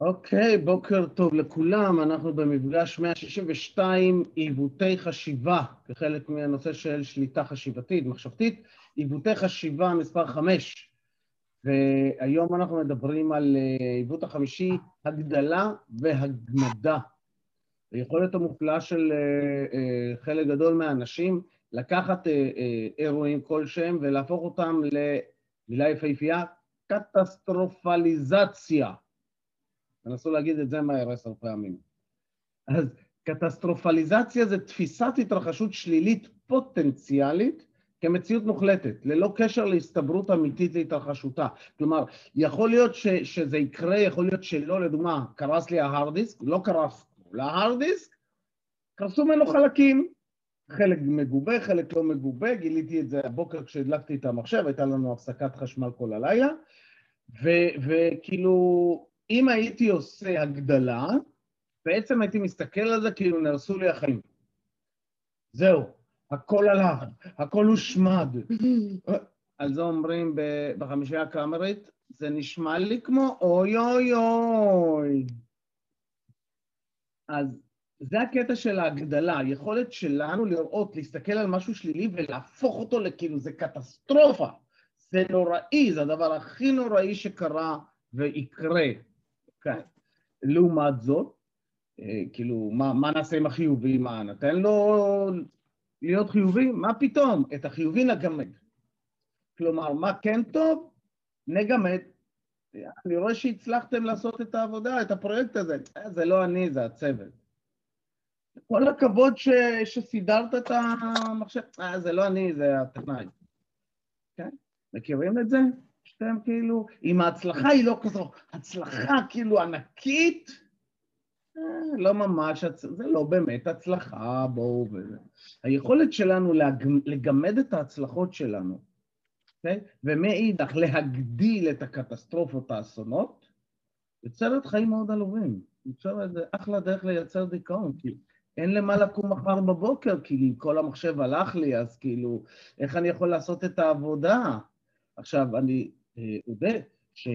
אוקיי, בוקר טוב לכולם, אנחנו במפגש 162, עיוותי חשיבה, כחלק מהנושא של שליטה חשיבתית, מחשבתית, עיוותי חשיבה מספר 5. והיום אנחנו מדברים על אה, עיוות החמישי, הגדלה והגמדה. היכולת המופלאה של אה, אה, חלק גדול מהאנשים לקחת אירועים כלשהם ולהפוך אותם למילה יפהפייה, קטסטרופליזציה. תנסו להגיד את זה מהר עשר פעמים. אז קטסטרופליזציה זה תפיסת התרחשות שלילית פוטנציאלית כמציאות מוחלטת, ללא קשר להסתברות אמיתית להתרחשותה. כלומר, יכול להיות ש, שזה יקרה, יכול להיות שלא, לדוגמה, קרס לי ההארד דיסק, לא קרס להארד דיסק, קרסו ממנו חלקים, חלק מגובה, חלק לא מגובה, גיליתי את זה הבוקר כשהדלקתי את המחשב, הייתה לנו הפסקת חשמל כל הלילה, וכאילו, אם הייתי עושה הגדלה, בעצם הייתי מסתכל על זה כאילו נהרסו לי החיים. זהו, הכל הלך, הכל הושמד. על זה אומרים בחמישייה הקאמרית, זה נשמע לי כמו אוי אוי אוי. אז זה הקטע של ההגדלה, היכולת שלנו לראות, להסתכל על משהו שלילי ולהפוך אותו לכאילו זה קטסטרופה. זה נוראי, זה הדבר הכי נוראי שקרה ויקרה. כן. לעומת זאת, אה, כאילו, מה, מה נעשה עם החיובי? מה, נתן לו להיות חיובי? מה פתאום? את החיובי נגמד. כלומר, מה כן טוב? נגמד. אני רואה שהצלחתם לעשות את העבודה, את הפרויקט הזה. אה, זה לא אני, זה הצוות. כל הכבוד ש... שסידרת את המחשב. אה, זה לא אני, זה הטכנאי. כן? מכירים את זה? שאתם כאילו, אם ההצלחה היא לא כזו, הצלחה כאילו ענקית, אה, לא ממש, זה לא באמת הצלחה, בואו וזה. היכולת שלנו לגמד את ההצלחות שלנו, okay? אוקיי? ומאידך להגדיל את הקטסטרופות, האסונות, יוצרת חיים מאוד עלובים. יוצרת אחלה דרך לייצר דיכאון, כי אין למה לקום מחר בבוקר, כי כל המחשב הלך לי, אז כאילו, איך אני יכול לעשות את העבודה? עכשיו, אני אודה ש...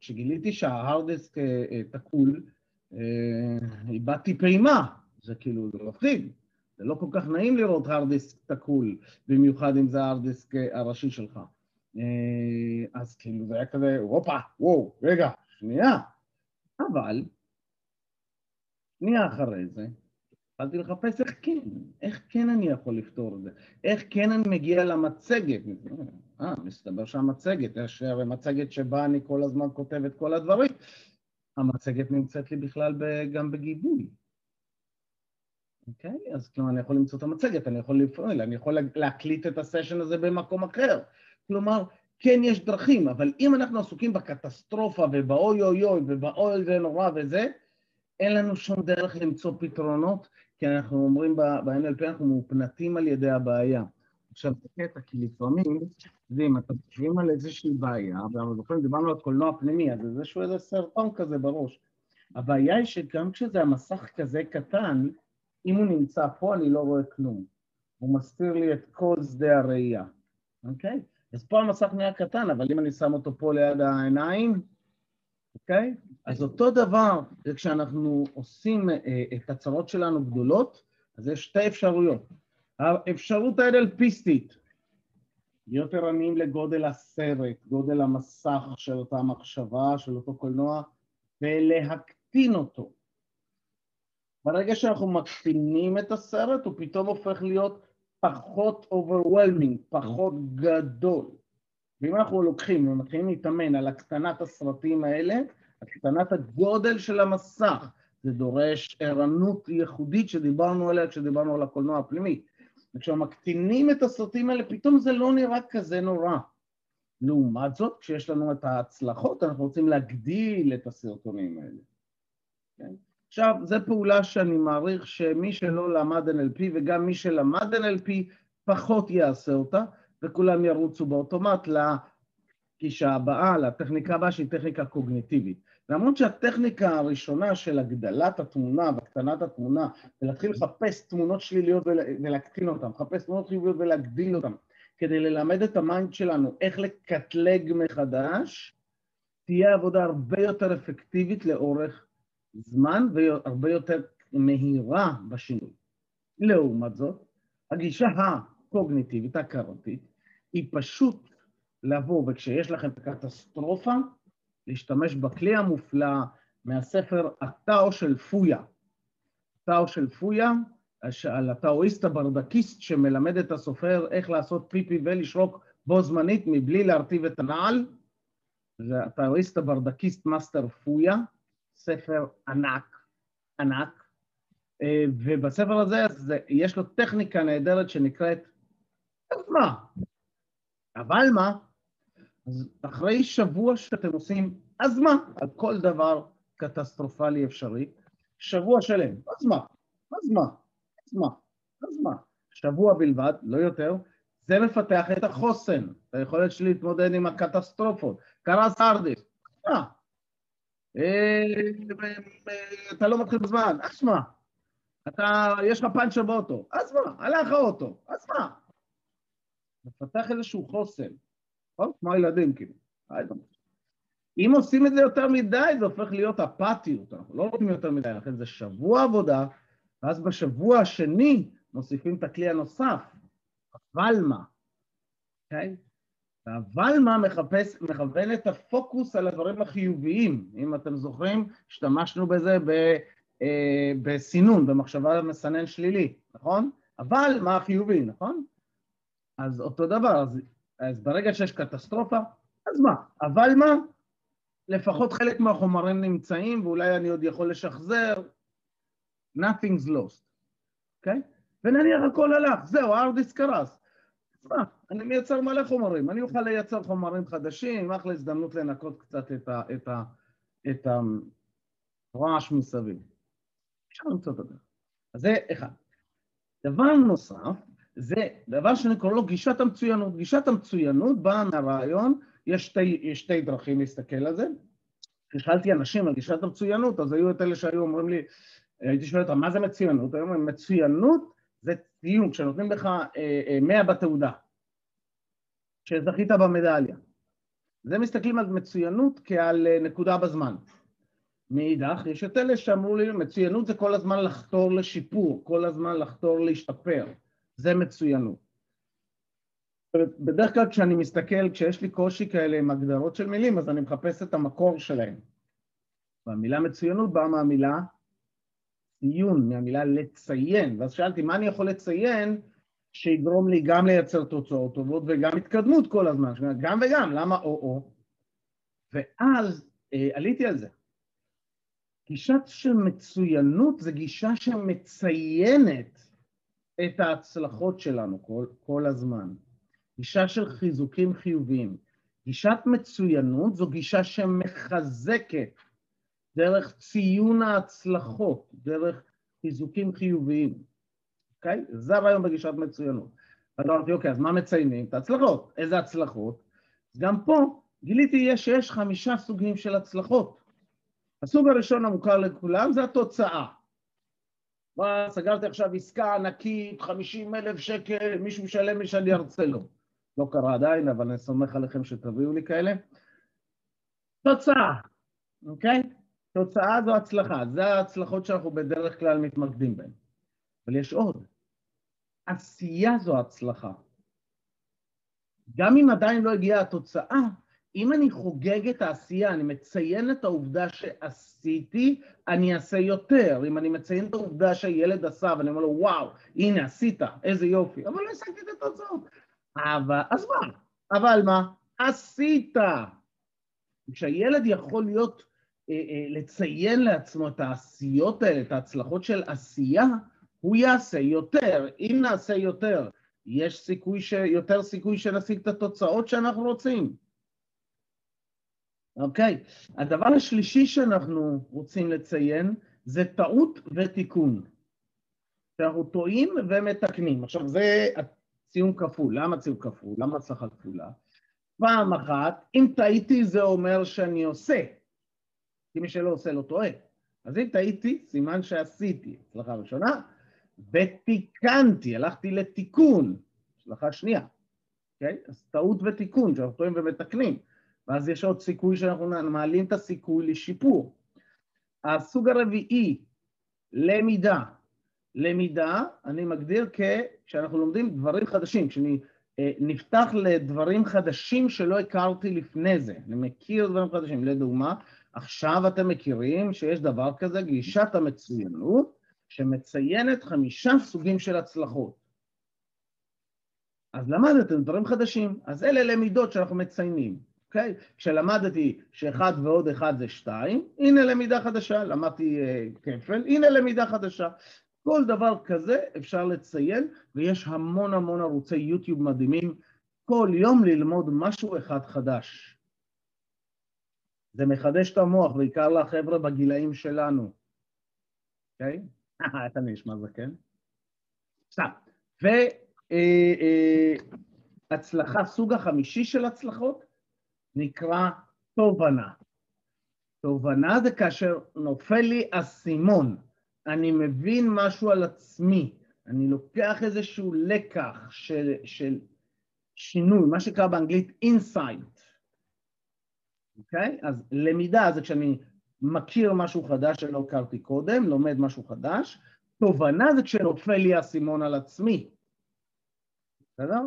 כשגיליתי שההארד דיסק אה, אה, תקול, אה, איבדתי פעימה, זה כאילו, מפחיד, זה לא כל כך נעים לראות הארד דיסק תקול, במיוחד אם זה ההארד דיסק הראשי שלך. אז כאילו זה היה כזה, הופה, וואו, רגע, שנייה. אבל, שנייה אחרי זה, התחלתי לחפש איך כן, איך כן אני יכול לפתור את זה, איך כן אני מגיע למצגת. אה, מסתבר שהמצגת, יש הרי מצגת שבה אני כל הזמן כותב את כל הדברים, המצגת נמצאת לי בכלל גם בגיבוי. אוקיי? אז כלומר, אני יכול למצוא את המצגת, אני יכול לפעול, אני יכול להקליט את הסשן הזה במקום אחר. כלומר, כן יש דרכים, אבל אם אנחנו עסוקים בקטסטרופה ובאוי אוי אוי ובאוי זה נורא וזה, אין לנו שום דרך למצוא פתרונות, כי אנחנו אומרים ב-NLP, אנחנו מאופנתים על ידי הבעיה. עכשיו, זה קטע, כי לפעמים, אם אתם חושבים על איזושהי בעיה, ואנחנו זוכרים, דיברנו על קולנוע פנימי, אז זה איזשהו איזה סרטון כזה בראש. הבעיה היא שגם כשזה המסך כזה קטן, אם הוא נמצא פה, אני לא רואה כלום. הוא מסתיר לי את כל שדה הראייה, אוקיי? אז פה המסך נהיה קטן, אבל אם אני שם אותו פה ליד העיניים, אוקיי? אז אותו דבר, כשאנחנו עושים אה, את הצרות שלנו גדולות, אז יש שתי אפשרויות. האפשרות האנלפיסטית, להיות ערניים לגודל הסרט, גודל המסך של אותה מחשבה, של אותו קולנוע, ולהקטין אותו. ברגע שאנחנו מקטינים את הסרט, הוא פתאום הופך להיות פחות overwhelming, פחות גדול. ואם אנחנו לוקחים ומתחילים להתאמן על הקטנת הסרטים האלה, הקטנת הגודל של המסך, זה דורש ערנות ייחודית שדיברנו עליה כשדיברנו על הקולנוע הפנימי. וכשמקטינים את הסרטים האלה, פתאום זה לא נראה כזה נורא. לעומת זאת, כשיש לנו את ההצלחות, אנחנו רוצים להגדיל את הסרטונים האלה. כן? עכשיו, זו פעולה שאני מעריך שמי שלא למד NLP וגם מי שלמד NLP פחות יעשה אותה, וכולם ירוצו באוטומט לגישה הבאה, לטכניקה הבאה שהיא טכניקה קוגניטיבית. למרות שהטכניקה הראשונה של הגדלת התמונה והקטנת התמונה, ולהתחיל לחפש תמונות שליליות ולהקטין אותן, לחפש תמונות חיוביות ולהגדיל אותן, כדי ללמד את ה mind שלנו איך לקטלג מחדש, תהיה עבודה הרבה יותר אפקטיבית לאורך זמן והרבה יותר מהירה בשינוי. לעומת זאת, הגישה הקוגניטיבית, הכרתית, היא פשוט לבוא, וכשיש לכם את הקטסטרופה, להשתמש בכלי המופלא מהספר הטאו של פו-יה. הטאו של פויה, על הטאואיסט הברדקיסט שמלמד את הסופר איך לעשות פיפי ולשרוק בו זמנית מבלי להרטיב את הנעל. זה הטאואיסט הברדקיסט מאסטר פויה, ספר ענק, ענק, אה, ובספר הזה זה, יש לו טכניקה נהדרת שנקראת מה? אבל מה? אז אחרי שבוע שאתם עושים אז מה? על כל דבר קטסטרופלי אפשרי, שבוע שלם, אז מה? אז מה? אז מה? אז מה? שבוע בלבד, לא יותר, זה מפתח את החוסן, את היכולת שלי להתמודד עם הקטסטרופות. קרה סרדיס, מה? אה, אתה לא מתחיל בזמן, אז מה? אתה, יש לך פאנצ'ר באוטו, אז מה? הלך האוטו, אז מה? מפתח איזשהו חוסן, נכון? כמו הילדים כאילו. אם עושים את זה יותר מדי, זה הופך להיות אפתיות, אנחנו לא רוצים יותר מדי, לכן זה שבוע עבודה, ואז בשבוע השני מוסיפים את הכלי הנוסף, אבל מה, אוקיי? Okay? אבל מה מחפש, מכוון את הפוקוס על הדברים החיוביים. אם אתם זוכרים, השתמשנו בזה ב, אה, בסינון, במחשבה מסנן שלילי, נכון? אבל מה החיובי, נכון? אז אותו דבר, אז, אז ברגע שיש קטסטרופה, אז מה? אבל מה? לפחות חלק מהחומרים נמצאים, ואולי אני עוד יכול לשחזר, nothing's lost, אוקיי? Okay? ונניח הכל הלך, זהו, הארדיסק קרס. מה, אני מייצר מלא חומרים, אני אוכל לייצר חומרים חדשים, אחלה הזדמנות לנקות קצת את, ה, את, ה, את הרעש מסביב. אפשר למצוא את הדרך. אז זה אחד. דבר נוסף, זה דבר שאני קורא לו גישת המצוינות. גישת המצוינות באה מהרעיון, יש שתי, שתי דרכים להסתכל על זה. כששאלתי אנשים על גישת המצוינות, אז היו את אלה שהיו אומרים לי, הייתי שואל אותם, מה זה מצוינות? היו אומרים, מצוינות זה ציון, כשנותנים לך אה, אה, 100 בתעודה, שזכית במדליה. זה מסתכלים על מצוינות כעל אה, נקודה בזמן. מאידך, יש את אלה שאמרו לי, מצוינות זה כל הזמן לחתור לשיפור, כל הזמן לחתור להשתפר, זה מצוינות. בדרך כלל כשאני מסתכל, כשיש לי קושי כאלה עם הגדרות של מילים, אז אני מחפש את המקור שלהם. והמילה מצוינות באה מהמילה ציון, מהמילה לציין, ואז שאלתי מה אני יכול לציין שיגרום לי גם לייצר תוצאות טובות וגם התקדמות כל הזמן, גם וגם, למה או-או? ואז אה, עליתי על זה. גישה של מצוינות זה גישה שמציינת את ההצלחות שלנו כל, כל הזמן. גישה של חיזוקים חיוביים. גישת מצוינות זו גישה שמחזקת דרך ציון ההצלחות, דרך חיזוקים חיוביים, אוקיי? זה הרעיון בגישת מצוינות. אז אמרתי, אוקיי, אז מה מציינים? את ההצלחות. איזה הצלחות? אז גם פה גיליתי שיש חמישה סוגים של הצלחות. הסוג הראשון המוכר לכולם זה התוצאה. מה, סגרתי עכשיו עסקה ענקית, 50 אלף שקל, מישהו משלם לי שאני ארצה לו. לא קרה עדיין, אבל אני סומך עליכם שתביאו לי כאלה. תוצאה, אוקיי? תוצאה זו הצלחה, זה ההצלחות שאנחנו בדרך כלל מתמקדים בהן. אבל יש עוד, עשייה זו הצלחה. גם אם עדיין לא הגיעה התוצאה, אם אני חוגג את העשייה, אני מציין את העובדה שעשיתי, אני אעשה יותר. אם אני מציין את העובדה שהילד עשה, ואני אומר לו, וואו, הנה, עשית, איזה יופי, אבל לא השגתי את התוצאות. אבל, אז מה? אבל מה? עשית. כשהילד יכול להיות אה, אה, לציין לעצמו את העשיות האלה, את ההצלחות של עשייה, הוא יעשה יותר. אם נעשה יותר, יש סיכוי ש... יותר סיכוי שנשיג את התוצאות שאנחנו רוצים. אוקיי, הדבר השלישי שאנחנו רוצים לציין זה טעות ותיקון. שאנחנו טועים ומתקנים. עכשיו זה ציון כפול. למה ציון כפול? למה הצלחה כפולה? פעם אחת, אם טעיתי זה אומר שאני עושה. כי מי שלא עושה לא טועה. אז אם טעיתי, סימן שעשיתי. הצלחה ראשונה, ותיקנתי, הלכתי לתיקון. הצלחה שנייה. אוקיי? אז טעות ותיקון, שאנחנו טועים ומתקנים, ואז יש עוד סיכוי שאנחנו מעלים את הסיכוי לשיפור. הסוג הרביעי, למידה. למידה, אני מגדיר כשאנחנו לומדים דברים חדשים, כשאני אה, נפתח לדברים חדשים שלא הכרתי לפני זה. אני מכיר דברים חדשים. לדוגמה, עכשיו אתם מכירים שיש דבר כזה, גישת המצוינות, שמציינת חמישה סוגים של הצלחות. אז למדתם דברים חדשים, אז אלה למידות שאנחנו מציינים, אוקיי? כשלמדתי שאחד ועוד אחד זה שתיים, הנה למידה חדשה, למדתי uh, כפל, הנה למידה חדשה. כל דבר כזה אפשר לציין, ויש המון המון ערוצי יוטיוב מדהימים, כל יום ללמוד משהו אחד חדש. זה מחדש את המוח, בעיקר לחבר'ה בגילאים שלנו, אוקיי? אתה נשמע זקן? סתם. והצלחה, סוג החמישי של הצלחות, נקרא תובנה. תובנה זה כאשר נופל לי אסימון, אני מבין משהו על עצמי, אני לוקח איזשהו לקח של, של שינוי, מה שקרוי באנגלית insight, אוקיי? אז למידה זה כשאני מכיר משהו חדש שלא הכרתי קודם, לומד משהו חדש, תובנה זה כשנופל לי האסימון על עצמי, בסדר?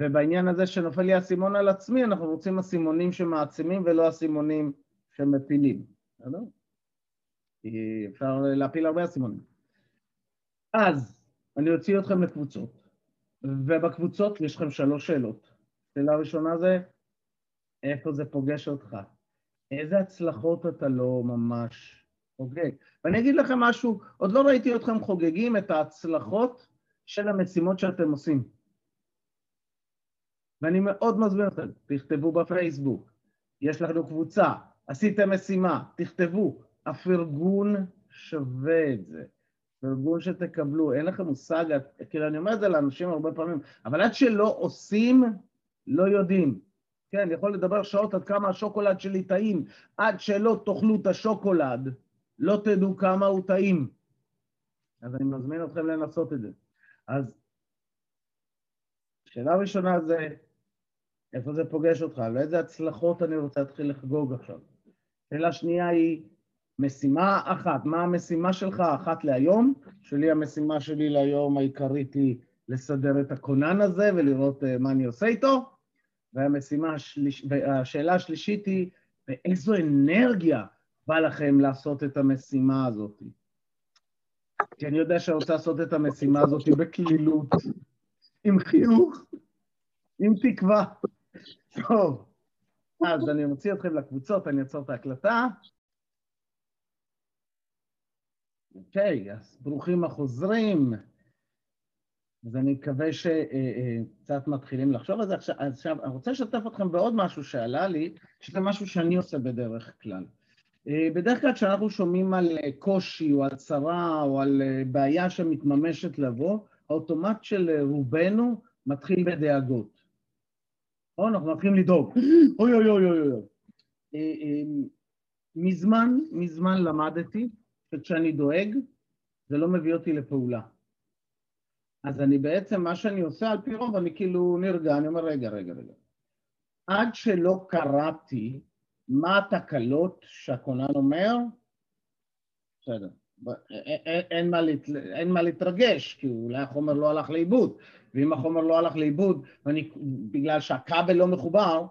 ובעניין הזה שנופל לי האסימון על עצמי, אנחנו רוצים אסימונים שמעצימים ולא אסימונים שמפילים, בסדר? אפשר להפיל הרבה אסימונים. אז אני אוציא אתכם לקבוצות, ובקבוצות יש לכם שלוש שאלות. שאלה ראשונה זה, איפה זה פוגש אותך? איזה הצלחות אתה לא ממש חוגג? ואני אגיד לכם משהו, עוד לא ראיתי אתכם חוגגים את ההצלחות של המשימות שאתם עושים. ואני מאוד מזמין אתכם, תכתבו בפייסבוק, יש לנו קבוצה, עשיתם משימה, תכתבו, הפרגון שווה את זה. פרגון שתקבלו, אין לכם מושג, כאילו אני אומר את זה לאנשים הרבה פעמים, אבל עד שלא עושים, לא יודעים. כן, יכול לדבר שעות עד כמה השוקולד שלי טעים, עד שלא תאכלו את השוקולד, לא תדעו כמה הוא טעים. אז אני מזמין אתכם לנסות את זה. אז שאלה ראשונה זה, איפה זה פוגש אותך? על איזה הצלחות אני רוצה להתחיל לחגוג עכשיו? שאלה שנייה היא, משימה אחת, מה המשימה שלך אחת להיום? שלי המשימה שלי להיום העיקרית היא לסדר את הכונן הזה ולראות uh, מה אני עושה איתו. והמשימה השליש... והשאלה השלישית היא, באיזו אנרגיה בא לכם לעשות את המשימה הזאת? כי אני יודע שאני רוצה לעשות את המשימה הזאת בקלילות, עם חיוך, עם תקווה. טוב, אז אני מוציא אתכם לקבוצות, אני אעצור את ההקלטה. אוקיי, אז ברוכים החוזרים. אז אני מקווה שקצת מתחילים לחשוב על זה. עכשיו, אני רוצה לשתף אתכם בעוד משהו שעלה לי, שזה משהו שאני עושה בדרך כלל. בדרך כלל כשאנחנו שומעים על קושי או על צרה או על בעיה שמתממשת לבוא, האוטומט של רובנו מתחיל בדאגות. נכון? אנחנו מתחילים לדאוג. אוי אוי אוי אוי אוי. מזמן, מזמן למדתי שכשאני דואג, זה לא מביא אותי לפעולה. אז אני בעצם, מה שאני עושה על פי רוב, אני כאילו נרגע, אני אומר, רגע, רגע, רגע. עד שלא קראתי מה התקלות שהכונן אומר, בסדר. אין מה, להת... אין מה להתרגש, כי אולי החומר לא הלך לאיבוד, ואם החומר לא הלך לאיבוד, ואני, בגלל שהכבל לא מחובר,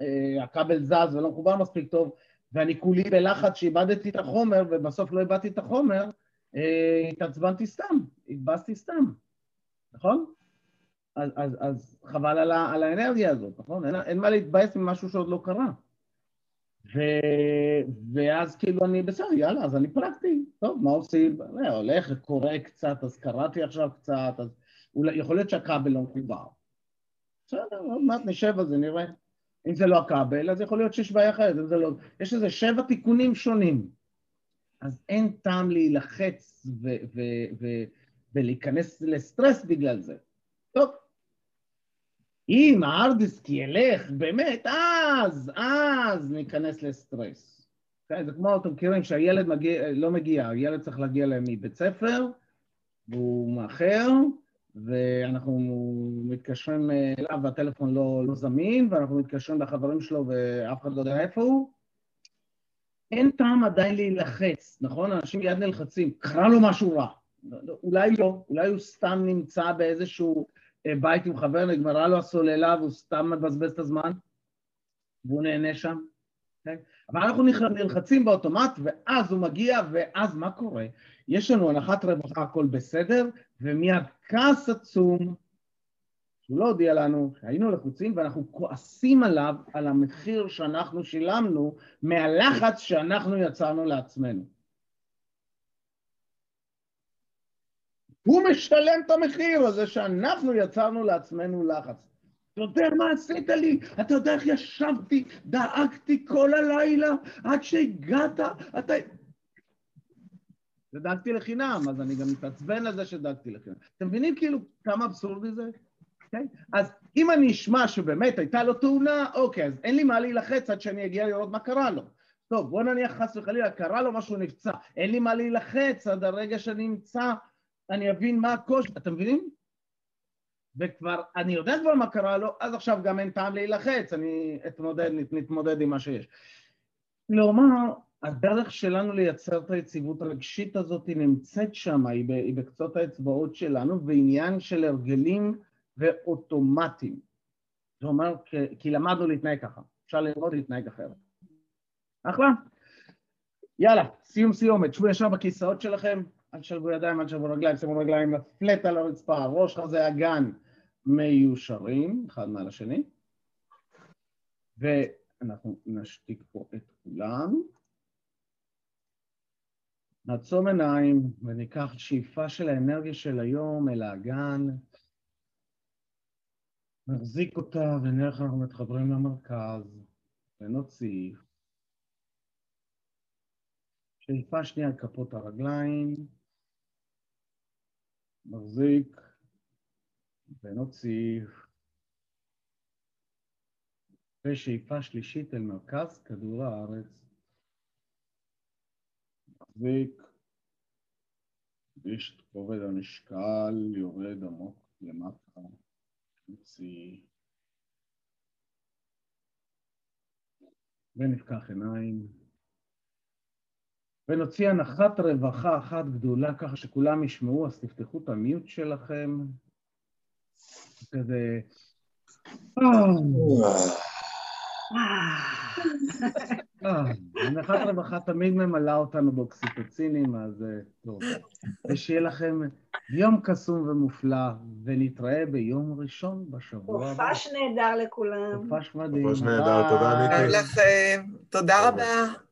אה, הכבל זז ולא מחובר מספיק טוב, ואני כולי בלחץ שאיבדתי את החומר, ובסוף לא איבדתי את החומר, אה, התעצבנתי סתם, התבאסתי סתם, נכון? אז, אז, אז חבל על, ה, על האנרגיה הזאת, נכון? אין, אין מה להתבאס ממשהו שעוד לא קרה. ו... ואז כאילו אני בסדר, יאללה, אז אני פרקטי, טוב, מה עושים? אה, הולך, קורא קצת, אז קראתי עכשיו קצת, אז יכול להיות שהכבל לא מחובר. בסדר, עוד מעט נשב על זה, נראה. אם זה לא הכבל, אז יכול להיות שיש בעיה אחרת, אם זה לא... יש איזה שבע תיקונים שונים. אז אין טעם להילחץ ולהיכנס לסטרס בגלל זה. טוב. אם הארדיסק ילך באמת, אז, אז ניכנס לסטרס. Okay, זה כמו, אתם מכירים, שהילד מגיע, לא מגיע, הילד צריך להגיע מבית ספר, והוא מאחר, ואנחנו מתקשרים אליו והטלפון לא, לא זמין, ואנחנו מתקשרים לחברים שלו ואף אחד לא יודע איפה הוא, אין טעם עדיין להילחץ, נכון? אנשים מיד נלחצים, קרה לו משהו רע. אולי לא, אולי הוא סתם נמצא באיזשהו אה, בית עם חבר, נגמרה לו הסוללה והוא סתם מבזבז את הזמן, והוא נהנה שם. Okay? אוקיי? אבל אנחנו נלחצים באוטומט, ואז הוא מגיע, ואז מה קורה? יש לנו הנחת רווחה, הכל בסדר, ומיד כעס עצום, שהוא לא הודיע לנו שהיינו לחוצים, ואנחנו כועסים עליו על המחיר שאנחנו שילמנו מהלחץ שאנחנו יצרנו לעצמנו. הוא משלם את המחיר הזה שאנחנו יצרנו לעצמנו לחץ. אתה יודע מה עשית לי? אתה יודע איך ישבתי, דאגתי כל הלילה עד שהגעת? אתה... ודאגתי לחינם, אז אני גם מתעצבן על זה שדאגתי לחינם. אתם מבינים כאילו כמה אבסורדי זה? Okay? אוקיי? אז אם אני אשמע שבאמת הייתה לו תאונה, אוקיי, אז אין לי מה להילחץ עד שאני אגיע לראות מה קרה לו. טוב, בוא נניח חס וחלילה, קרה לו משהו נפצע, אין לי מה להילחץ עד הרגע שאני אמצא, אני אבין מה הקושי, אתם מבינים? וכבר, אני יודע כבר מה קרה לו, אז עכשיו גם אין טעם להילחץ, אני אתמודד, נתמודד עם מה שיש. כלומר, הדרך שלנו לייצר את היציבות הרגשית הזאת היא נמצאת שם, היא, בקצות האצבעות שלנו, ועניין של הרגלים ואוטומטים. זה אומר, כי, כי למדנו להתנהג ככה, אפשר ללמוד להתנהג אחרת. אחלה. יאללה, סיום סיומת, שבו ישר בכיסאות שלכם, אל תשלבו ידיים, אל תשלבו רגליים, שימו רגליים לפלט על הרצפה, ראש חזה אגן מיושרים, אחד מעל השני. ואנחנו נשתיק פה את כולם. נעצום עיניים וניקח שאיפה של האנרגיה של היום אל האגן. נחזיק אותה ונראה איך אנחנו מתחברים למרכז ונוציא. שאיפה שנייה על כפות הרגליים. מחזיק ונוציא. ושאיפה שלישית אל מרכז כדור הארץ. מחזיק, יש את כובד המשקל, יורד עמוק למטה, מוציא. ונפקח עיניים. ונוציא הנחת רווחה אחת גדולה ככה שכולם ישמעו, אז תפתחו את המיוט שלכם. כזה... הנחת רווחה תמיד ממלאה אותנו באוקסיטוצינים, אז טוב. ושיהיה לכם יום קסום ומופלא, ונתראה ביום ראשון בשבוע הבא. חופש נהדר לכולם. חופש מדהים. חופש נהדר, תודה מיקי. לכם, תודה רבה.